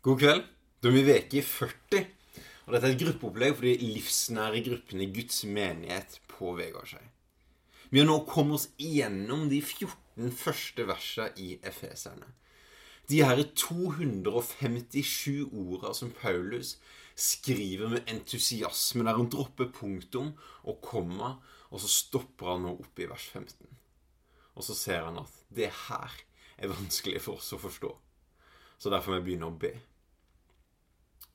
God kveld. Da er vi i 40. Og dette er et gruppeopplegg for de livsnære gruppene i Guds menighet på Vegårshei. Vi har nå kommet oss igjennom de 14 første versene i Efeserne. De her er 257 orda som Paulus skriver med entusiasme, der han dropper punktum og komma, og så stopper han nå opp i vers 15. Og så ser han at det her er vanskelig for oss å forstå. Så derfor må jeg begynne å be.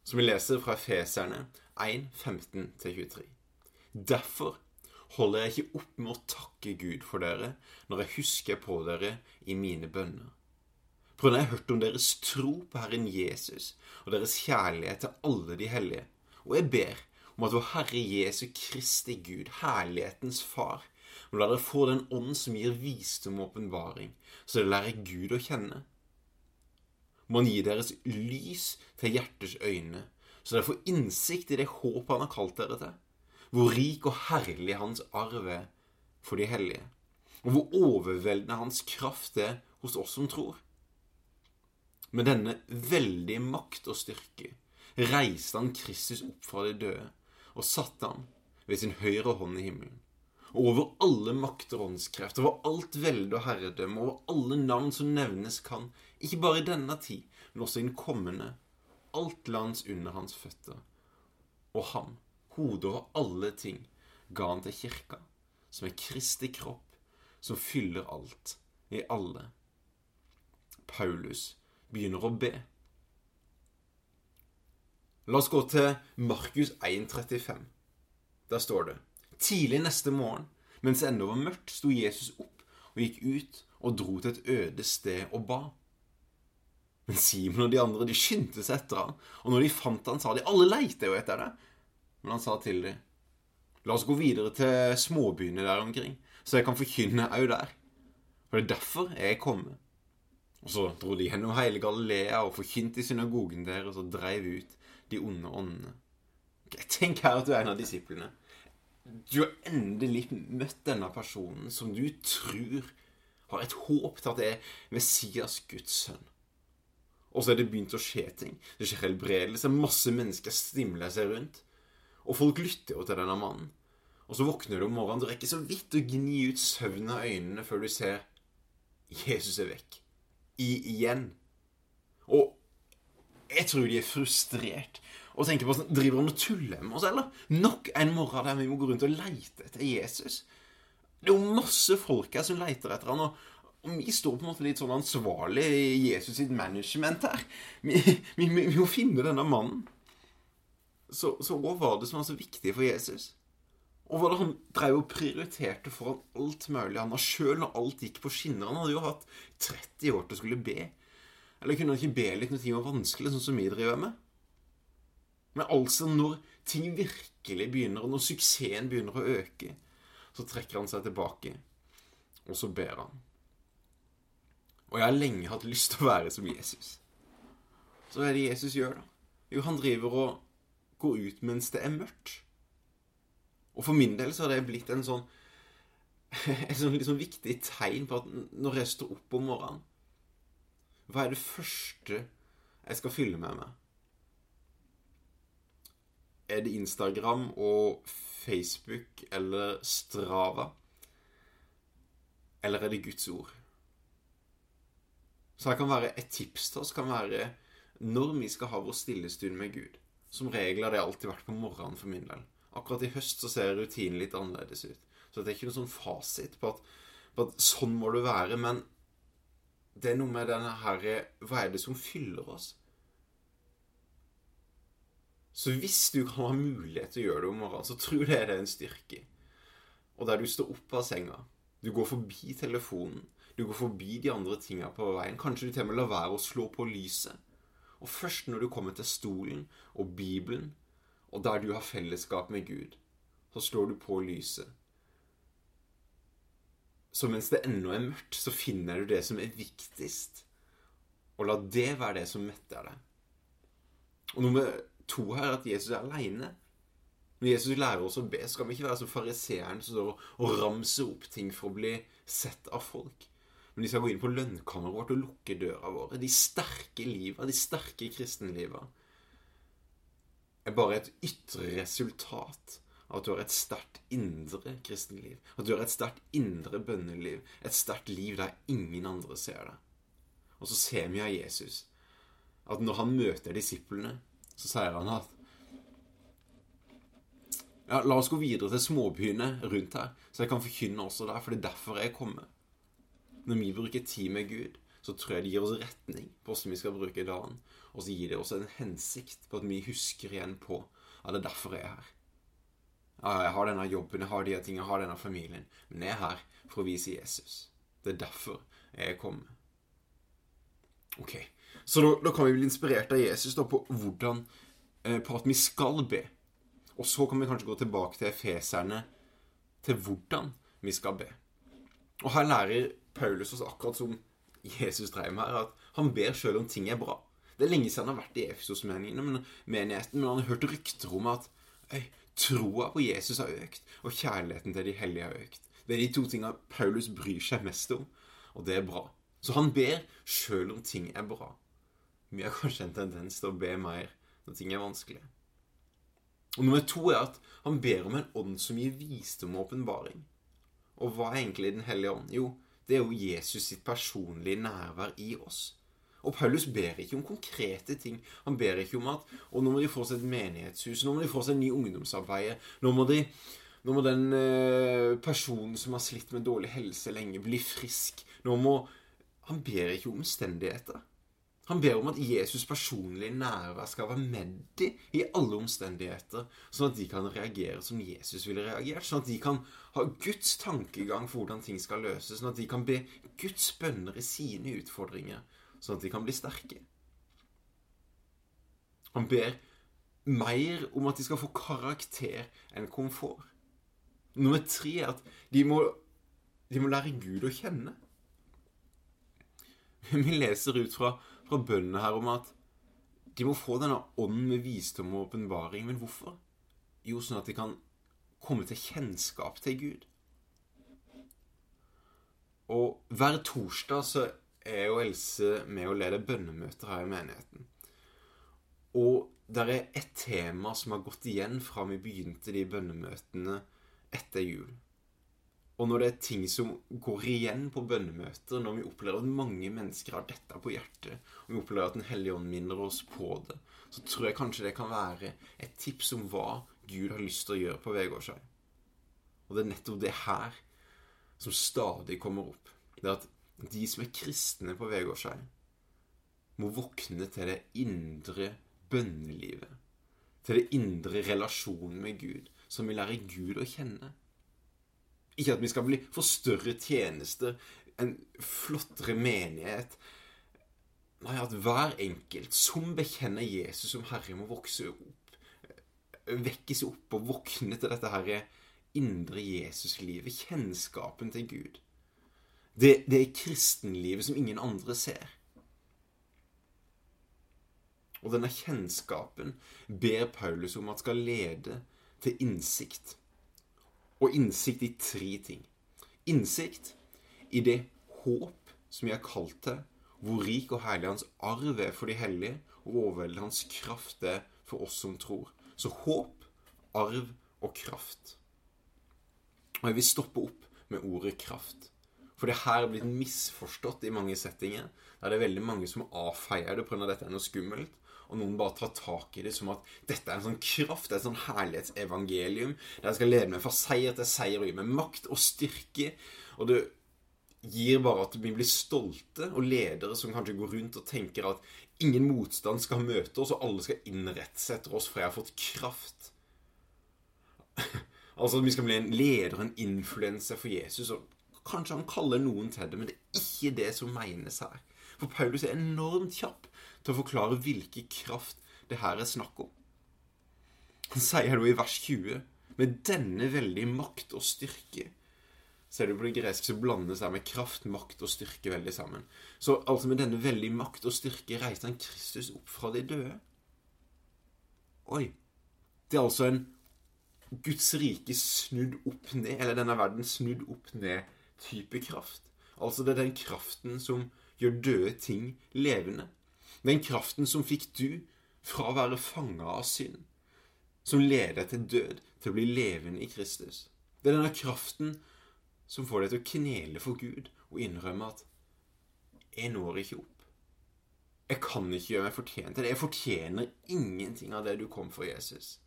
Som vi leser fra Feserne 1, 15-23. Derfor holder jeg ikke opp med å takke Gud for dere når jeg husker på dere i mine bønner. For når jeg har hørt om deres tro på Herren Jesus og deres kjærlighet til alle de hellige, og jeg ber om at vår Herre Jesu Kristi Gud, herlighetens Far, må la dere få den ånd som gir visdom og åpenbaring, så dere lærer Gud å kjenne. Må Han gi deres lys til hjertets øyne, så dere får innsikt i det håp Han har kalt dere til, hvor rik og herlig Hans arv er for de hellige, og hvor overveldende Hans kraft er hos oss som tror. Med denne veldige makt og styrke reiste han Kristus opp fra de døde og satte han ved sin høyre hånd i himmelen. Og over alle makter og åndskrefter, over alt velde og herredømme, over alle navn som nevnes kan, ikke bare i denne tid, men også i den kommende, alt lands under hans føtter. Og ham, hodet over alle ting, ga han til kirka, som er Kristi kropp, som fyller alt i alle. Paulus begynner å be. La oss gå til Markus 1,35. Der står det Tidlig neste morgen, mens det ennå var mørkt, sto Jesus opp og gikk ut og dro til et øde sted og ba. Men Simon og de andre de skyndte seg etter han, og når de fant han, sa de alle leiter jo etter det. Men han sa til dem, la oss gå videre til småbyene der omkring, så jeg kan forkynne òg der. For det er derfor jeg er kommet. Og så dro de gjennom hele Galilea og forkynte i synagogen der, og dreiv ut de onde åndene. Okay, tenk her at du er en av disiplene. Du har endelig møtt denne personen som du tror har et håp til at det er Messias, Guds sønn. Og så er det begynt å skje ting. Det skjer helbredelse. Masse mennesker stimler seg rundt. Og folk lytter jo til denne mannen. Og så våkner du om morgenen. Du rekker så vidt å gni ut søvn av øynene før du ser Jesus er vekk igjen. Og jeg tror de er frustrert og tenker på sånn Driver han og tuller med oss, eller? Nok en morgen der vi må gå rundt og leite etter Jesus. Det er jo masse folk her som leter etter han, og, og vi står på en måte litt sånn ansvarlig i Jesus sitt management her. Vi, vi, vi, må finne denne mannen. Så, så hva var det som var så viktig for Jesus? Og hva det han drev og prioriterte foran alt mulig annet sjøl når alt gikk på skinner. Han hadde jo hatt 30 år til å skulle be. Eller kunne han ikke be litt når ting var vanskelig, sånn som vi driver med? Men altså, når ting virkelig begynner, og når suksessen begynner å øke, så trekker han seg tilbake, og så ber han. Og jeg har lenge hatt lyst til å være som Jesus. Så hva er det Jesus gjør, da? Jo, han driver og går ut mens det er mørkt. Og for min del så har det blitt en sånn et sånn liksom viktig tegn på at når jeg står opp om morgenen Hva er det første jeg skal fylle med meg? Er det Instagram og Facebook eller Strava? Eller er det Guds ord? Så det kan være et tips til oss kan være når vi skal ha vår stillestund med Gud. Som regel har det alltid vært på morgenen for min del. Akkurat i høst så ser rutinen litt annerledes ut. Så det er ikke noen sånn fasit på at, på at sånn må du være. Men det er noe med denne herre Hva er det som fyller oss? Så hvis du kan ha mulighet til å gjøre det om morgenen, så tror jeg det er en styrke. Og der du står opp av senga, du går forbi telefonen, du går forbi de andre tinga på veien. Kanskje du til og med lar være å slå på lyset. Og først når du kommer til stolen og Bibelen, og der du har fellesskap med Gud, så slår du på lyset. Så mens det ennå er mørkt, så finner du det som er viktigst. Og la det være det som metter deg. Og nummer to her er at Jesus er aleine. Når Jesus lærer oss å be, skal vi ikke være som fariseeren som står og ramser opp ting for å bli sett av folk. Men de skal gå inn på lønnkammeret vårt og lukke døra våre. De sterke liva, de sterke kristenliva, er bare et ytre resultat av at du har et sterkt indre kristenliv. At du har et sterkt indre bønneliv. Et sterkt liv der ingen andre ser deg. Og så ser vi av Jesus at når han møter disiplene, så sier han at ja, La oss gå videre til småbyene rundt her, så jeg kan forkynne også der, for det er derfor jeg kommer. Når vi bruker tid med Gud, så tror jeg det gir oss retning på hvordan vi skal bruke dagen. Og så gir det oss en hensikt på at vi husker igjen på at det er derfor jeg er her. Jeg har denne jobben, jeg har de tingene, jeg har denne familien. Men jeg er her for å vise Jesus. Det er derfor jeg er kommet. Ok, Så da, da, kan vi bli inspirert av Jesus da på hvordan eh, På at vi skal be. Og så kan vi kanskje gå tilbake til efeserne, til hvordan vi skal be. Og her lærer Paulus oss akkurat som Jesus drev med her, at han ber sjøl om ting er bra. Det er lenge siden han har vært i Efesos-menigheten, men, han har hørt rykter om at øy, troa på Jesus har økt, og kjærligheten til de hellige har økt. Det er de to tingene Paulus bryr seg mest om, og det er bra. Så han ber sjøl om ting er bra. Vi har kanskje en tendens til å be mer når ting er vanskelig. Og nummer to er at han ber om en ånd som gir visdom og åpenbaring. Og hva er egentlig Den hellige ånd? Jo, det er jo Jesus sitt personlige nærvær i oss. Og Paulus ber ikke om konkrete ting. Han ber ikke om at og nå må de få seg et menighetshus, nå må de få seg en ny ungdomsarbeid, nå må, de, nå må den eh, personen som har slitt med dårlig helse lenge, bli frisk. Nå må Han ber ikke om omstendigheter. Han ber om at Jesus' personlige nærvær skal være med dem i alle omstendigheter, sånn at de kan reagere som Jesus ville reagert. Sånn at de kan ha Guds tankegang for hvordan ting skal løses. Sånn at de kan be Guds bønner i sine utfordringer, sånn at de kan bli sterke. Han ber mer om at de skal få karakter enn komfort. Nummer tre er at de må, de må lære Gud å kjenne. Vi leser ut fra fra bøndene her om at de må få denne ånden med visdom og åpenbaring. Men hvorfor? Jo, sånn at de kan komme til kjennskap til Gud. Og hver torsdag så er jo Else med å lede bønnemøter her i menigheten. Og det er et tema som har gått igjen fra vi begynte de bønnemøtene etter jul. Og når det er ting som går igjen på bønnemøter, når vi opplever at mange mennesker har dette på hjertet, og vi opplever at Den hellige ånd minner oss på det, så tror jeg kanskje det kan være et tips om hva Gud har lyst til å gjøre på Vegårshei. Og det er nettopp det her som stadig kommer opp. Det er at de som er kristne på Vegårshei, må våkne til det indre bønnelivet. Til det indre relasjonen med Gud, som vil lære Gud å kjenne. Ikke at vi skal bli for større tjenester, en flottere menighet. Nei, at hver enkelt som bekjenner Jesus som Herre, må vokse opp, vekkes opp og våkne til dette herre indre Jesuslivet, kjennskapen til Gud. Det, det er kristenlivet som ingen andre ser. Og denne kjennskapen ber Paulus om at skal lede til innsikt og innsikt i tre ting. Innsikt i det håp som vi er kalt til, hvor rik og herlig hans arv er for de hellige, og overveldende hans kraft er for oss som tror. Så håp, arv og kraft. Og jeg vil stoppe opp med ordet kraft. For det her er blitt misforstått i mange settinger. Der det er veldig mange som avfeier det pga. dette er noe skummelt og noen bare tar tak i det som at dette er en sånn kraft, det er et sånn herlighetsevangelium, der jeg skal lede meg fra seier til seier og gi meg makt og styrke. Og det gir bare at vi blir stolte, og ledere som kanskje går rundt og tenker at ingen motstand skal møte oss, og alle skal innrette seg etter oss, for jeg har fått kraft. altså at vi skal bli en leder, en influenser for Jesus. og Kanskje han kaller noen til det, men det er ikke det som menes her. For Paulus er enormt kjapp til å forklare hvilken kraft det her er snakk om. Han sier da i vers 20 med denne veldige makt og styrke Ser du på det greske, så blandes det med kraft, makt og styrke veldig sammen. Så altså med denne veldige makt og styrke reiste han Kristus opp fra de døde. Oi. Det er altså en Guds rike snudd opp ned, eller denne verden snudd opp ned-type kraft. Altså det er den kraften som gjør døde ting levende. Den kraften som fikk du fra å være fanga av synd, som leder til død, til å bli levende i Kristus. Det er denne kraften som får deg til å knele for Gud og innrømme at 'jeg når ikke opp'. Jeg kan ikke gjøre meg fortjent til det. Jeg fortjener ingenting av det du kom for, Jesus.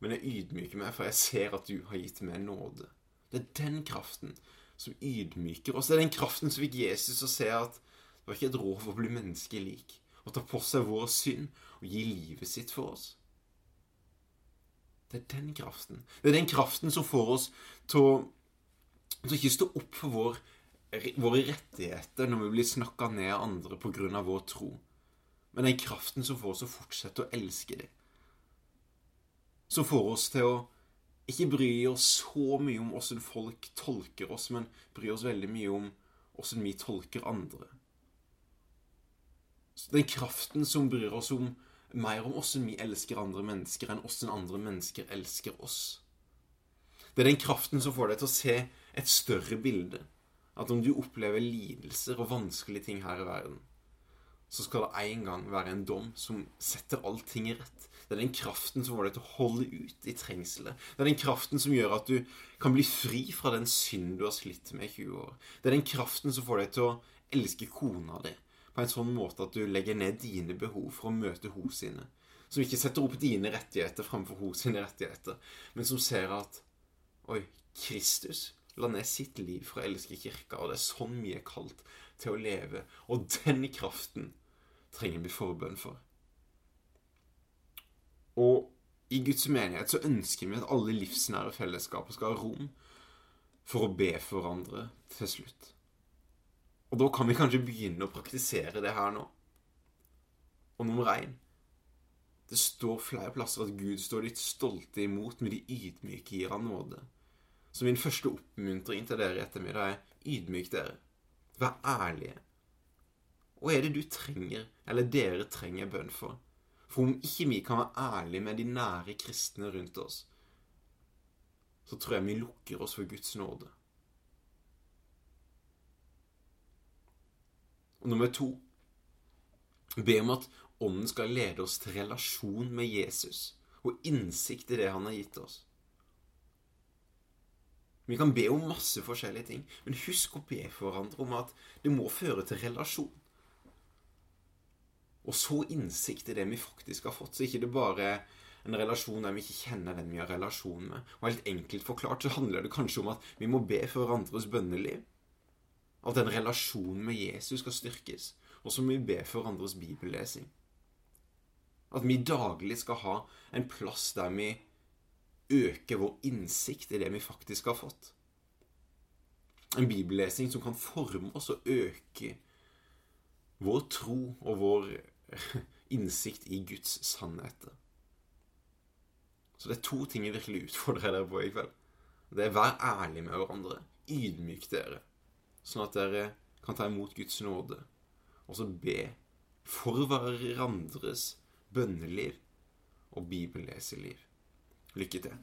Men jeg ydmyker meg, for jeg ser at du har gitt meg nåde. Det er den kraften som ydmyker oss. Det er den kraften som fikk Jesus å se at det var ikke et rov å bli menneskelik. Å ta på seg vår synd og gi livet sitt for oss. Det er den kraften. Det er den kraften som får oss til å, til å ikke stå opp for vår, våre rettigheter når vi blir snakka ned av andre pga. vår tro. Men den kraften som får oss å fortsette å elske dem. Som får oss til å ikke bry oss så mye om åssen folk tolker oss, men bry oss veldig mye om åssen vi tolker andre. Den kraften som bryr oss om mer om åssen vi elsker andre mennesker, enn åssen andre mennesker elsker oss. Det er den kraften som får deg til å se et større bilde. At om du opplever lidelser og vanskelige ting her i verden, så skal det en gang være en dom som setter allting rett. Det er den kraften som får deg til å holde ut i trengselet. Det er den kraften som gjør at du kan bli fri fra den synd du har slitt med i 20 år. Det er den kraften som får deg til å elske kona di på en sånn måte at du legger ned dine behov for å møte hos sine. Som ikke setter opp dine rettigheter framfor hos sine rettigheter, men som ser at Oi, Kristus la ned sitt liv for å elske kirka, og det er sånn vi er kalt til å leve. Og den kraften trenger vi forbønn for. Og i Guds menighet så ønsker vi at alle livsnære fellesskaper skal ha rom for å be for hverandre til slutt. Og da kan vi kanskje begynne å praktisere det her nå. Og nummer én Det står flere plasser at Gud står ditt stolte imot, med de ydmyke gir han nåde. Så min første oppmuntring til dere i ettermiddag er ydmyk dere. Vær ærlige. Hva er det du trenger, eller dere trenger bønn for? For om ikke vi kan være ærlige med de nære kristne rundt oss, så tror jeg vi lukker oss for Guds nåde. Og nummer to Be om at Ånden skal lede oss til relasjon med Jesus og innsikt i det han har gitt oss. Vi kan be om masse forskjellige ting, men husk å be for hverandre om at det må føre til relasjon. Og så innsikt i det vi faktisk har fått, så ikke det bare er en relasjon der vi ikke kjenner den vi har relasjon med. Og helt enkelt forklart så handler det kanskje om at vi må be for hverandres bønneliv. At den relasjonen med Jesus skal styrkes. Og så må vi be for andres bibellesing. At vi daglig skal ha en plass der vi øker vår innsikt i det vi faktisk har fått. En bibellesing som kan forme oss og øke vår tro og vår innsikt i Guds sannheter. Så det er to ting jeg virkelig utfordrer dere på i kveld. Det er vær ærlig med hverandre. Ydmyk dere sånn at dere kan ta imot Guds nåde, og så be for hverandres bønneliv og bibelleseliv. Lykke til.